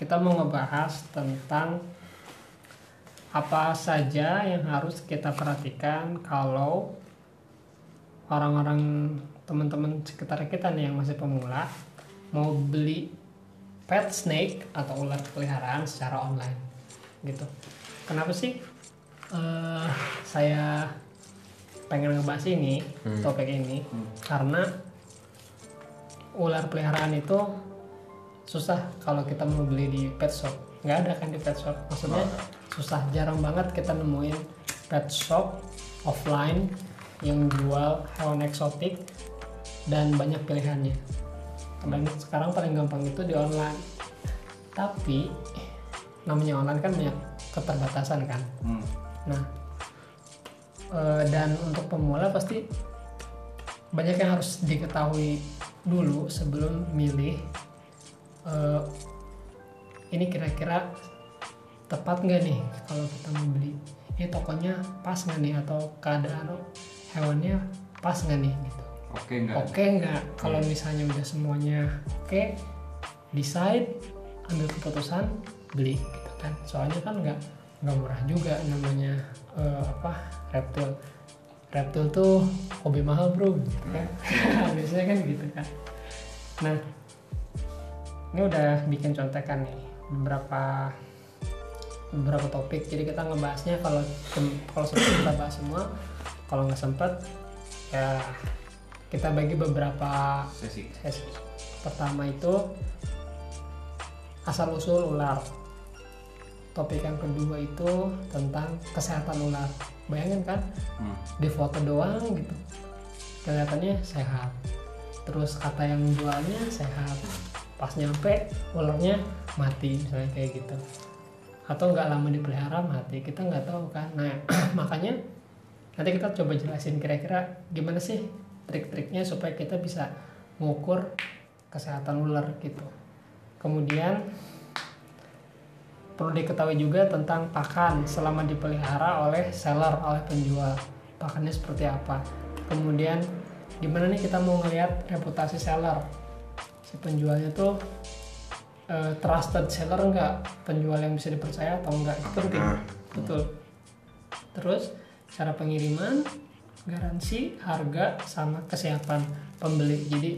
kita mau ngebahas tentang apa saja yang harus kita perhatikan kalau orang-orang teman-teman sekitar kita nih yang masih pemula mau beli pet snake atau ular peliharaan secara online gitu. Kenapa sih eh, saya pengen ngebahas ini topik ini? Karena ular peliharaan itu susah kalau kita mau beli di pet shop. Nggak ada kan di pet shop. Maksudnya susah. Jarang banget kita nemuin pet shop offline yang jual hewan eksotik dan banyak pilihannya. Dan sekarang paling gampang itu di online. Tapi namanya online kan banyak keterbatasan kan. Hmm. Nah, eh, dan untuk pemula pasti banyak yang harus diketahui dulu sebelum milih. Eh, ini kira-kira tepat nggak nih kalau kita mau beli? Ini tokonya pas nggak nih atau keadaan hewannya pas nggak nih gitu? Oke enggak? Oke nggak? Kalau misalnya udah semuanya oke, decide, ambil keputusan, beli gitu kan. Soalnya kan nggak nggak murah juga namanya eh, apa reptil. Reptil tuh hobi mahal bro, gitu kan. Biasanya kan gitu kan. Nah, ini udah bikin contekan nih beberapa beberapa topik. Jadi kita ngebahasnya kalau kalau sempat kita bahas semua, kalau nggak sempet ya kita bagi beberapa Sesi. sesi. Pertama itu asal usul ular. Topik yang kedua itu tentang kesehatan ular. Bayangin kan Hmm. di foto doang gitu kelihatannya sehat. Terus kata yang jualnya sehat. Pas nyampe ularnya mati misalnya kayak gitu. Atau nggak lama dipelihara mati kita nggak tahu kan. Nah makanya nanti kita coba jelasin kira-kira gimana sih trik-triknya supaya kita bisa mengukur kesehatan ular gitu. Kemudian perlu diketahui juga tentang pakan selama dipelihara oleh seller oleh penjual. Pakannya seperti apa. Kemudian gimana nih kita mau ngelihat reputasi seller si penjualnya tuh eh, trusted seller enggak penjual yang bisa dipercaya atau enggak itu penting. Betul. Terus cara pengiriman garansi harga sama kesiapan pembeli. Jadi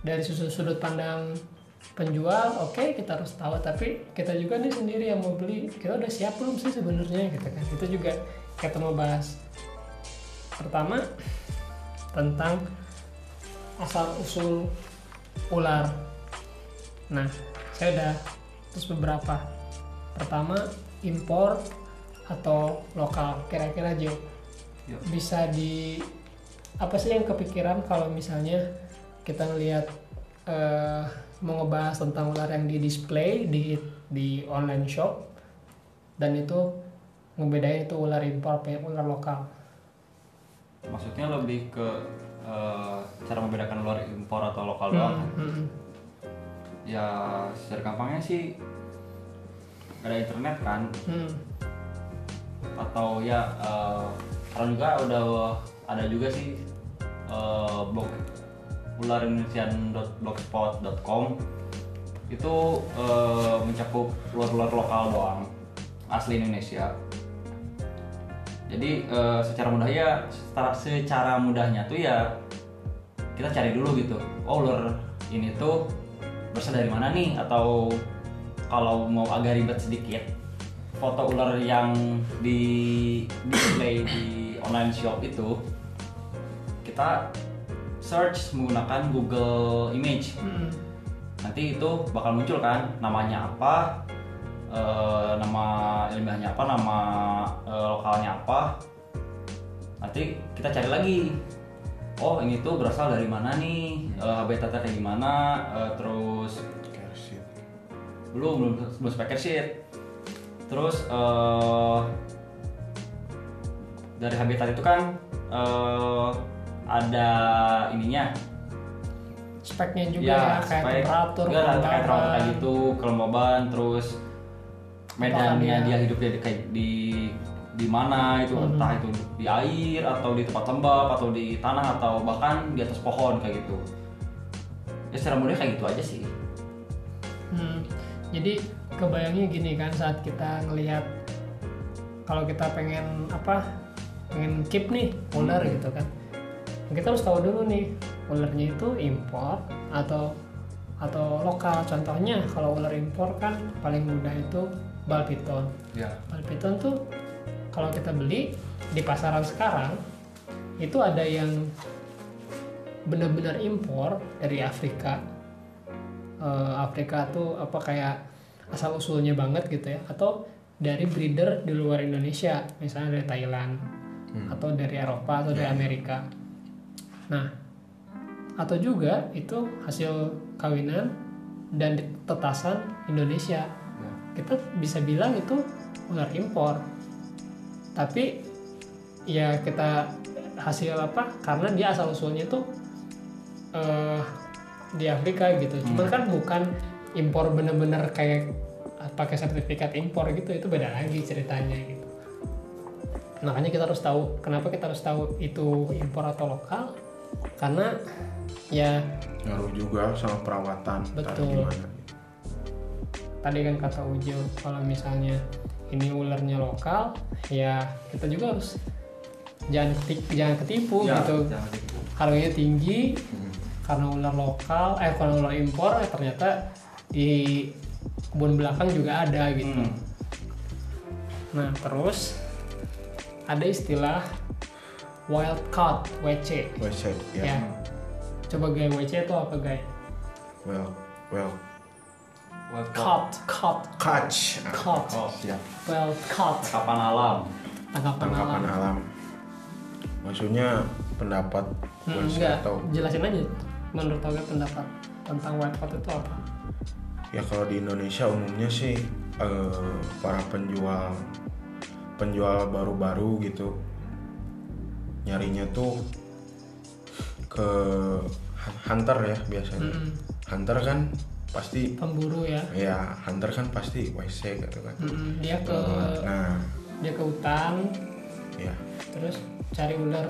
dari sudut sudut pandang penjual oke kita harus tahu. Tapi kita juga nih sendiri yang mau beli. Kita udah siap belum sih sebenarnya? Gitu kan. Itu juga kita mau bahas. Pertama tentang asal usul ular. Nah saya udah terus beberapa. Pertama impor atau lokal kira-kira Jo? Yuk. bisa di apa sih yang kepikiran kalau misalnya kita ngelihat eh, mau ngebahas tentang ular yang di display di di online shop dan itu ngebedain itu ular impor ular lokal Maksudnya lebih ke eh, cara membedakan ular impor atau lokal doang. kan? Hmm, hmm, Ya secara gampangnya sih ada internet kan hmm. atau ya eh, sekarang juga udah ada juga sih eh, blog ularindonesian.blogspot.com itu eh, mencakup ular-ular lokal doang asli Indonesia jadi eh, secara mudahnya secara, secara mudahnya tuh ya kita cari dulu gitu. Oh ular ini tuh berasal dari mana nih? Atau kalau mau agak ribet sedikit foto ular yang di display di online shop itu kita search menggunakan Google Image. Hmm. nanti itu bakal muncul kan namanya apa eh, nama ilmiahnya apa nama eh, lokalnya apa. Nanti kita cari lagi. Oh ini tuh berasal dari mana nih? Eh, habitatnya kayak gimana? Eh, terus belum belum belum speaker sheet. Terus eh dari habitat itu kan eh ada ininya. Speknya juga ya, kayak spek. temperatur Enggak kayak temperatur kayak gitu kelembaban terus medannya dia hidupnya di kayak di di mana itu Hmm. entah itu di air atau di tempat lembab atau di tanah atau bahkan di atas pohon kayak gitu ya secara mudah kayak gitu aja sih Hmm. jadi kebayangnya gini kan saat kita ngelihat kalau kita pengen apa pengen keep nih ular Hmm. gitu kan kita harus tahu dulu nih ularnya itu impor atau atau lokal contohnya kalau ular impor kan paling mudah itu bal piton ya. Bal piton tuh kalau kita beli di pasaran sekarang itu ada yang benar-benar impor dari Afrika. Eh, Afrika tuh apa kayak asal usulnya banget gitu ya. Atau dari breeder di luar Indonesia misalnya dari Thailand atau dari Eropa atau dari Amerika. Nah atau juga itu hasil kawinan dan tetasan Indonesia. ya kita bisa bilang itu ular impor. Tapi ya kita hasil apa? Karena dia asal usulnya tuh eh di Afrika gitu. Cuman kan bukan impor bener-bener kayak eh, pakai sertifikat impor gitu itu beda lagi ceritanya gitu. Makanya kita harus tahu kenapa kita harus tahu itu impor atau lokal? Karena ya ngaruh juga sama perawatan Betul. gimana tadi kan kata Ujo kalau misalnya ini ularnya lokal ya kita juga harus jangan keti- jangan ketipu Ya, gitu. jangan harganya tinggi Hmm. karena ular lokal eh karena ular impor eh, ternyata di kebun belakang juga ada gitu. Hmm. nah terus ada istilah wild caught WC WC ya, ya. Coba gay WC itu apa gay well well caught caught catch caught Oh, siap. wild caught Kapan alam? tangkapan alam. Tangkapan alam. maksudnya pendapat Hmm, enggak, atau jelasin aja. Menurut Toga pendapat tentang white coat itu apa? ya kalau di Indonesia umumnya sih eh, para penjual penjual baru-baru gitu nyarinya tuh ke hunter ya biasanya. Mm-mm. hunter kan pasti Pemburu ya. ya hunter kan pasti WC gitu kan Mm-mm, Dia ke nah dia ke hutan ya terus cari ular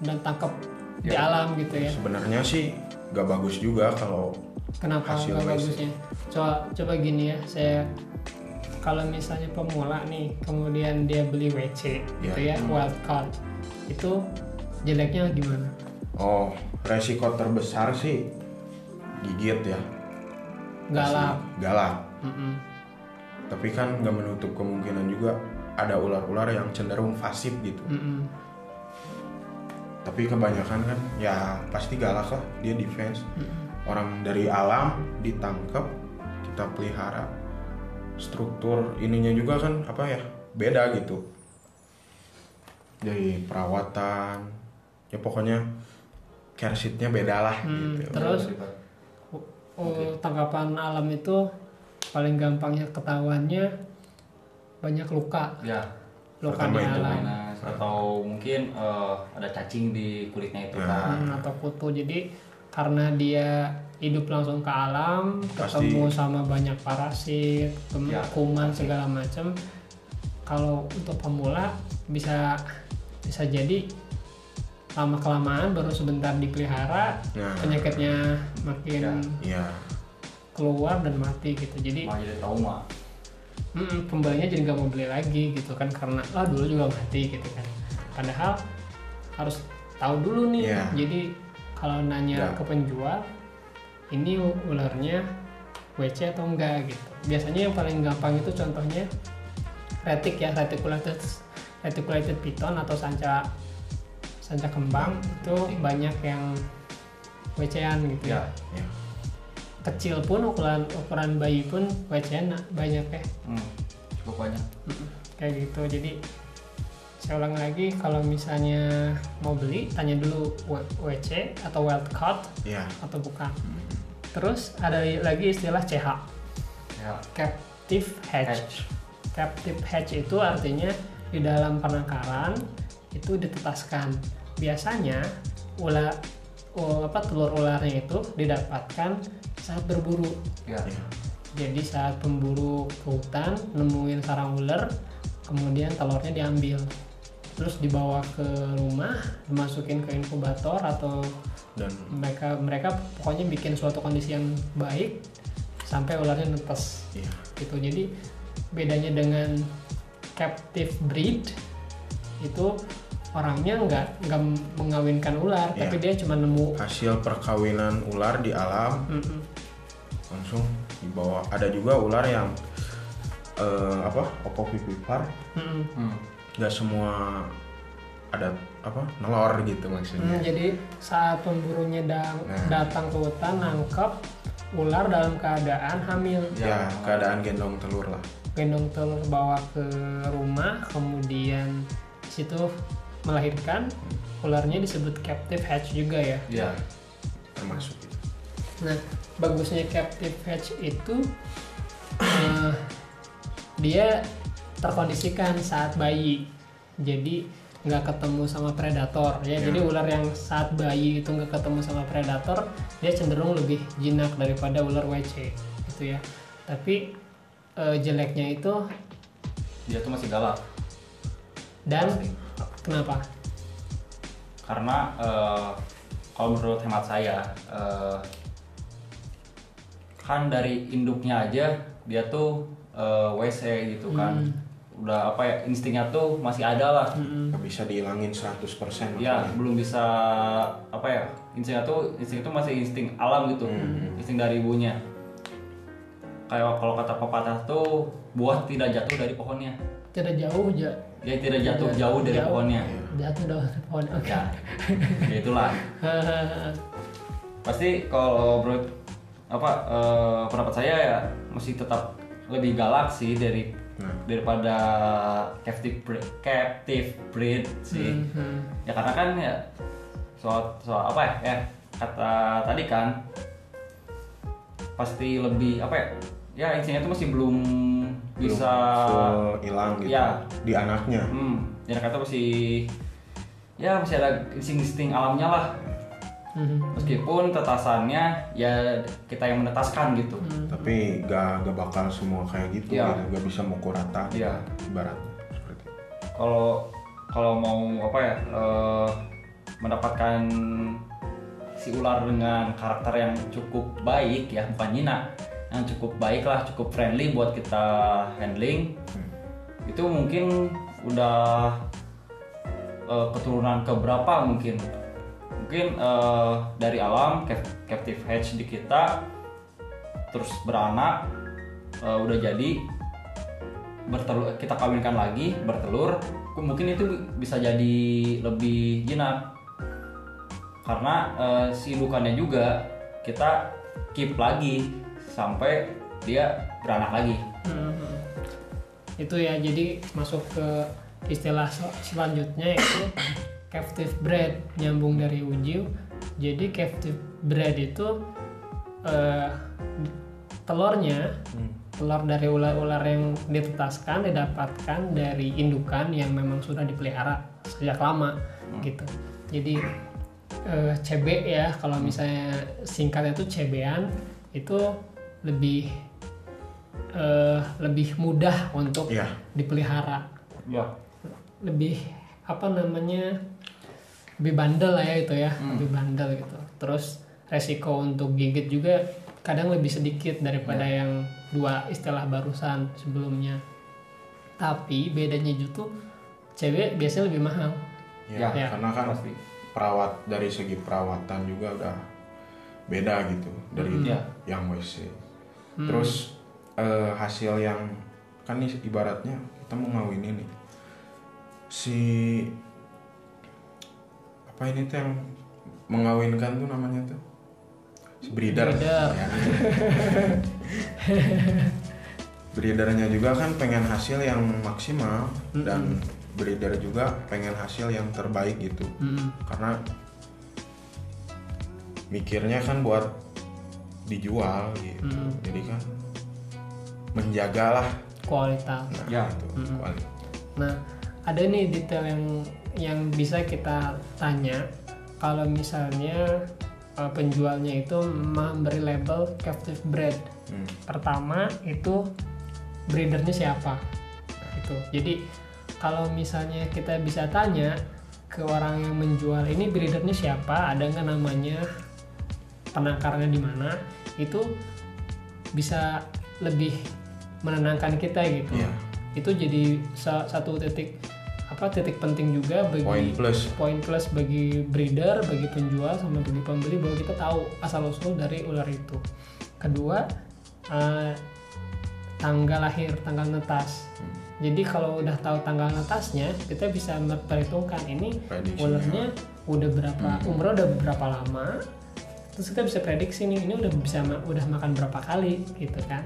dan tangkap di Ya. alam gitu ya. sebenarnya sih gak bagus juga kalau Kenapa Hasil WC. bagusnya? Coba coba gini ya, saya kalau misalnya pemula nih, kemudian dia beli WC gitu Ya. ya, wild card, itu jeleknya gimana? oh resiko terbesar sih gigit ya Galak. Galak Mm-mm. tapi kan nggak menutup kemungkinan juga ada ular-ular yang cenderung pasif gitu Mm-mm. tapi kebanyakan kan ya pasti galak lah dia defense Mm-mm. orang dari alam ditangkap kita pelihara struktur ininya juga kan apa ya beda gitu dari perawatan ya pokoknya care sheetnya beda lah Hmm, gitu terus Oh, tangkapan alam itu paling gampangnya ketahuannya banyak luka, Ya, luka di alam minus atau mungkin eh, ada cacing di kulitnya itu kan. Hmm, atau kutu. Jadi karena dia hidup langsung ke alam, Pasti. ketemu sama banyak parasit, kem- Ya, kuman segala macam. Kalau untuk pemula bisa bisa jadi lama kelamaan baru sebentar dipelihara Nah. penyakitnya makin ya keluar dan mati gitu. Jadi Malah jadi trauma. Mm, pembelinya jadi nggak mau beli lagi gitu kan karena ah dulu juga mati gitu kan padahal harus tahu dulu nih Iya. jadi kalau nanya Ya. ke penjual ini ularnya WC atau enggak gitu biasanya yang paling gampang itu contohnya retik ya reticulated reticulated piton atau sanca sanca kembang itu banyak yang WC-an gitu Ya, ya kecil pun ukuran ukuran bayi pun WC-an banyak ya. Hmm, cukup banyak. Kayak gitu. Jadi saya ulang lagi kalau misalnya mau beli tanya dulu WC atau wild caught ya. atau bukan. Terus ada lagi istilah CH Ya, captive hatch. Hatch. captive hatch itu artinya di dalam penangkaran itu ditetaskan biasanya ular oh, apa telur ularnya itu didapatkan saat berburu. Ya, ya. Jadi saat pemburu ke hutan nemuin sarang ular, kemudian telurnya diambil, terus dibawa ke rumah, dimasukin ke inkubator atau dan mereka mereka pokoknya bikin suatu kondisi yang baik sampai ularnya netes. Iya. gitu. Jadi bedanya dengan captive breed itu orangnya nggak nggak mengawinkan ular Iya. tapi dia cuma nemu Hasil perkawinan ular di alam Mm-mm. langsung dibawa. Ada juga ular yang eh, apa? Opopipipar. Hmm. Nggak semua ada apa? Nelor gitu Hmm, maksudnya. jadi saat pemburunya da- Nah. datang ke hutan nangkep ular dalam keadaan hamil Ya, keadaan gendong telur lah. gendong telur bawa ke rumah kemudian di situ melahirkan ularnya disebut captive hatch juga ya Ya. Termasuk itu. nah bagusnya captive hatch itu eh, dia terkondisikan saat bayi jadi nggak ketemu sama predator ya Ya. jadi ular yang saat bayi itu nggak ketemu sama predator dia cenderung lebih jinak daripada ular WC gitu ya tapi eh, jeleknya itu Dia tuh masih galak. dan Pasti. Kenapa Karena eh, kalau menurut hemat saya eh, kan dari induknya aja dia tuh eh, WC gitu kan. Udah apa ya instingnya tuh masih ada lah. Nggak bisa dihilangin 100% Ya, makanya. belum bisa apa ya? Insting itu insting itu masih insting alam gitu. Insting dari ibunya. Kayak kalau kata pepatah tuh buah tidak jatuh dari pohonnya. tidak jauh ja Dia tidak jatuh Tidak jauh dari jauh. pohonnya. jatuh dari pohon oke Ya. ya itulah. Pasti kalau bro apa eh, pendapat saya ya masih tetap lebih galak sih dari Nah. daripada captive breed, captive breed sih. Mhm. ya karena kan ya soal soal apa ya, ya kata tadi kan pasti lebih apa ya ya instingnya itu masih Belum bisa hilang gitu Ya. di anaknya. hmm ya kata masih ya masih ada insting insting alamnya lah Mhm. meskipun tetasannya ya kita yang menetaskan gitu Tapi gak, gak bakal semua kayak gitu, Iya. gitu. gak bisa mukul rata gitu, Iya. ibaratnya seperti itu. kalau kalau mau apa ya eh, mendapatkan si ular dengan karakter yang cukup baik ya bukan nyina yang cukup baik lah cukup friendly buat kita handling. Itu mungkin udah eh, keturunan keberapa mungkin? Mungkin eh, dari alam cap- captive hatch di kita terus beranak eh, udah jadi bertelur kita kawinkan lagi bertelur mungkin itu bisa jadi lebih jinak. Karena eh, si indukannya juga kita keep lagi sampai dia beranak lagi. Mhm. itu ya jadi masuk ke istilah sel- selanjutnya yaitu captive bred nyambung dari ujiu jadi captive bred itu eh, telurnya telur dari ular-ular yang ditetaskan didapatkan dari indukan yang memang sudah dipelihara sejak lama gitu. Jadi eh, CB ya kalau misalnya singkatnya itu CB-an itu lebih eh, lebih mudah untuk Iya. dipelihara ya lebih apa namanya lebih bandel lah ya itu ya Hmm. lebih bandel gitu terus resiko untuk gigit juga kadang lebih sedikit daripada Ya. yang dua istilah barusan sebelumnya tapi bedanya justru cewek biasanya lebih mahal Ya, Ya. karena kan pasti perawat dari segi perawatan juga udah beda gitu dari Hmm. Ya. yang WC. Terus eh, hasil yang kan nih ibaratnya kita mau ngawin ini si apa ini tuh yang mengawinkan tuh namanya tuh si breeder. Breeder. Ya. Breedernya juga kan pengen hasil yang maksimal dan breeder juga pengen hasil yang terbaik gitu Mm-mm. karena mikirnya kan buat dijual gitu Mm. jadi kan menjagalah kualitas nah, Ya. itu kualitas Nah, ada nih detail yang yang bisa kita tanya kalau misalnya uh, penjualnya itu memberi label captive bred. Hmm. Pertama itu breedernya siapa? Gitu. Jadi kalau misalnya kita bisa tanya ke orang yang menjual ini breedernya siapa, ada nggak namanya, penangkarannya di mana, itu bisa lebih menenangkan kita gitu Iya. itu jadi sa- satu titik apa titik penting juga bagi Poin plus. poin plus bagi breeder, bagi penjual sama bagi pembeli bahwa kita tahu asal usul dari ular itu. Kedua, eh, tanggal lahir, tanggal netas. Jadi kalau udah tahu tanggal netasnya, kita bisa memperhitungkan ini ularnya udah berapa umurnya udah berapa lama. Terus kita bisa prediksi nih ini udah bisa ma- udah makan berapa kali gitu kan.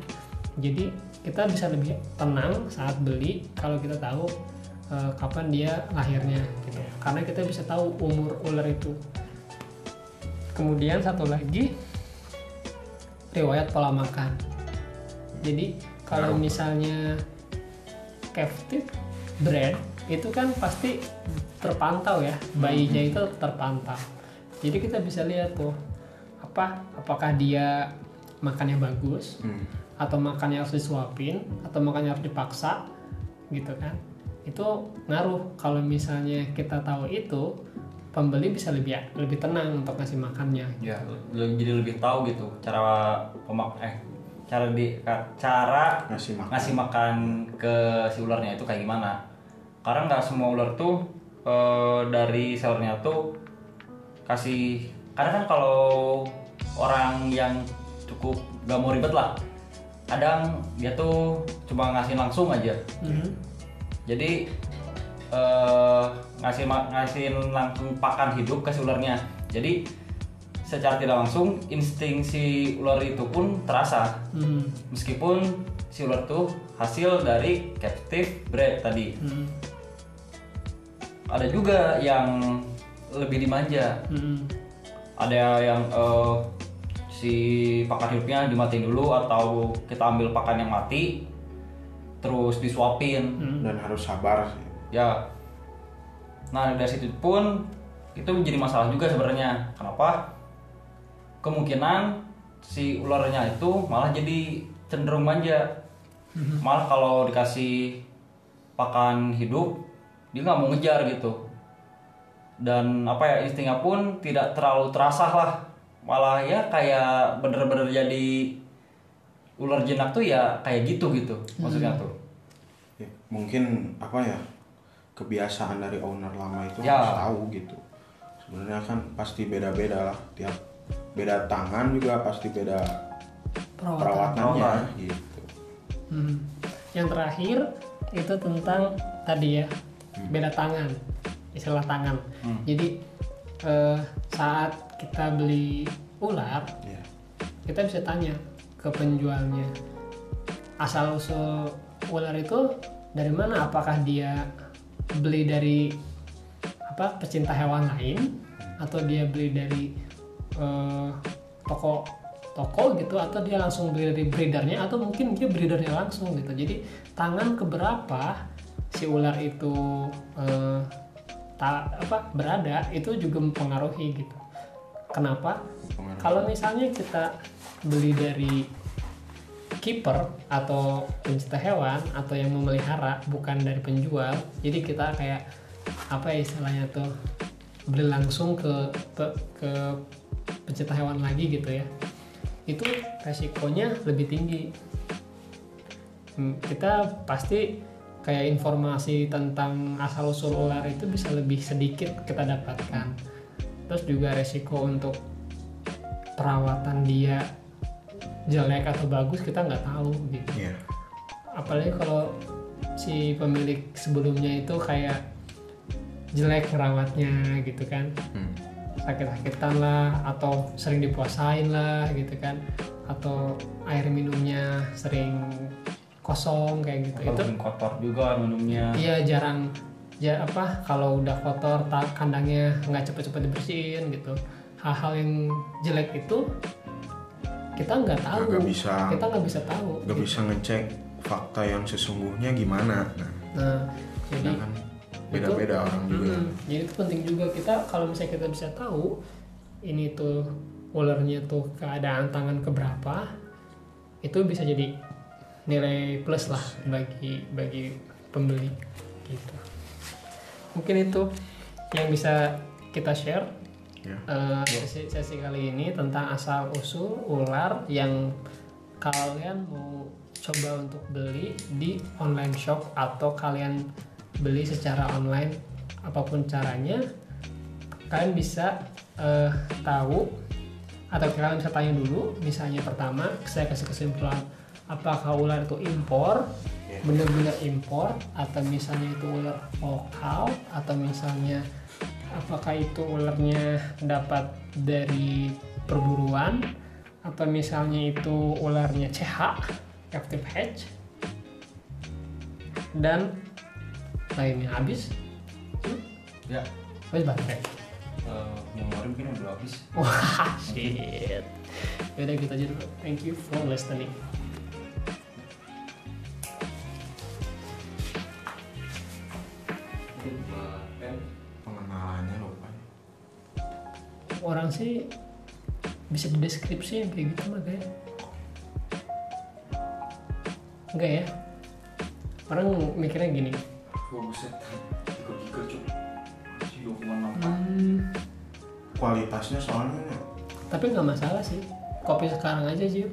Jadi kita bisa lebih tenang saat beli kalau kita tahu eh, kapan dia lahirnya gitu. Karena kita bisa tahu umur ular itu. Kemudian satu lagi riwayat pola makan. Jadi kalau misalnya captive bred itu kan pasti terpantau ya bayinya itu terpantau. Jadi kita bisa lihat tuh apa? Apakah dia makannya bagus? Hmm. atau makannya harus disuapin? Atau makannya harus dipaksa? Gitu kan? Itu ngaruh. Kalau misalnya kita tahu itu pembeli bisa lebih lebih tenang untuk ngasih makannya. Ya jadi lebih tahu gitu cara pemak eh cara di cara Ngasih makan. ngasih makan ke si ularnya itu kayak gimana. Karena nggak semua ular tuh eh, dari sellernya tuh kasih karena kan kalau orang yang cukup gak mau ribet lah kadang dia tuh cuma ngasih langsung aja Mhm. jadi eh, ngasih ngasih langsung pakan hidup ke si ularnya jadi secara tidak langsung insting si ular itu pun terasa Mhm. meskipun si ular tuh hasil dari captive bred tadi Mhm. ada juga yang lebih dimanja Mhm. ada yang eh, si pakan hidupnya dimatiin dulu atau kita ambil pakan yang mati terus disuapin. Mhm. Dan harus sabar sih. ya. Nah dari situ pun itu menjadi masalah juga sebenarnya. Kenapa? Kemungkinan si ularnya itu malah jadi cenderung manja. Malah kalau dikasih pakan hidup dia nggak mau ngejar gitu. Dan apa ya instingnya pun tidak terlalu terasa lah malah ya kayak bener-bener jadi ular jinak tuh ya kayak gitu gitu maksudnya tuh Ya, mungkin apa ya kebiasaan dari owner lama itu Ya. harus tahu gitu. Sebenarnya kan pasti beda-beda lah tiap beda tangan juga pasti beda perawatan perawatannya Perawatan. gitu. Mhm. yang terakhir itu tentang tadi ya beda tangan istilah tangan Hmm. jadi eh, saat kita beli ular Ya. kita bisa tanya ke penjualnya asal usul ular itu dari mana? Apakah dia beli dari apa pecinta hewan lain? Atau dia beli dari eh, toko toko gitu? Atau dia langsung beli dari breedernya? Atau mungkin dia breedernya langsung gitu? Jadi tangan keberapa si ular itu eh, ta- apa berada? Itu juga mempengaruhi gitu kenapa? Kalau misalnya kita beli dari keeper atau pencinta hewan atau yang memelihara bukan dari penjual jadi kita kayak apa ya istilahnya tuh beli langsung ke pe- ke pencinta hewan lagi gitu ya. Itu resikonya lebih tinggi. Hmm, kita pasti kayak informasi tentang asal usul ular itu bisa lebih sedikit kita dapatkan terus juga resiko untuk perawatan dia jelek atau bagus kita nggak tahu gitu. Iya. apalagi kalau si pemilik sebelumnya itu kayak jelek merawatnya gitu kan. Hmm. sakit-sakitan lah atau sering dipuasain lah gitu kan. Atau air minumnya sering kosong kayak gitu. Atau itu kotor juga minumnya. Iya jarang ya apa kalau udah kotor tak kandangnya nggak cepet-cepet dibersihin gitu. Hal-hal yang jelek itu kita nggak tahu. Nggak bisa. Kita nggak bisa tahu. Nggak bisa ngecek fakta yang sesungguhnya gimana. Nah, nah jadi kan beda-beda orang juga. Jadi itu penting juga kita kalau misalnya kita bisa tahu ini tuh ularnya tuh keadaan tangan keberapa itu bisa jadi nilai plus lah bagi bagi pembeli gitu mungkin itu yang bisa kita share Ya. eh, sesi, sesi kali ini tentang asal usul ular yang kalian mau coba untuk beli di online shop atau kalian beli secara online apa pun caranya kalian bisa eh, tahu atau kalian bisa tanya dulu. Misalnya pertama saya kasih kesimpulan apakah ular itu impor Iya. benar-benar impor atau misalnya itu ular lokal atau misalnya apakah itu ularnya dapat dari perburuan atau misalnya itu ularnya CH captive hatch dan lainnya. Habis? Ya, habis baterai eh, memori mungkin udah habis. wah shit. Yaudah gitu aja dulu. Thank you for listening sih bisa di deskripsi yang kayak gitu mah kayak. Enggak ya? Orang mikirnya gini. Wah buset, giga-giga cuy. Masih 2,6 hmm, kualitasnya soalnya tapi nggak masalah sih. Kopi sekarang aja sih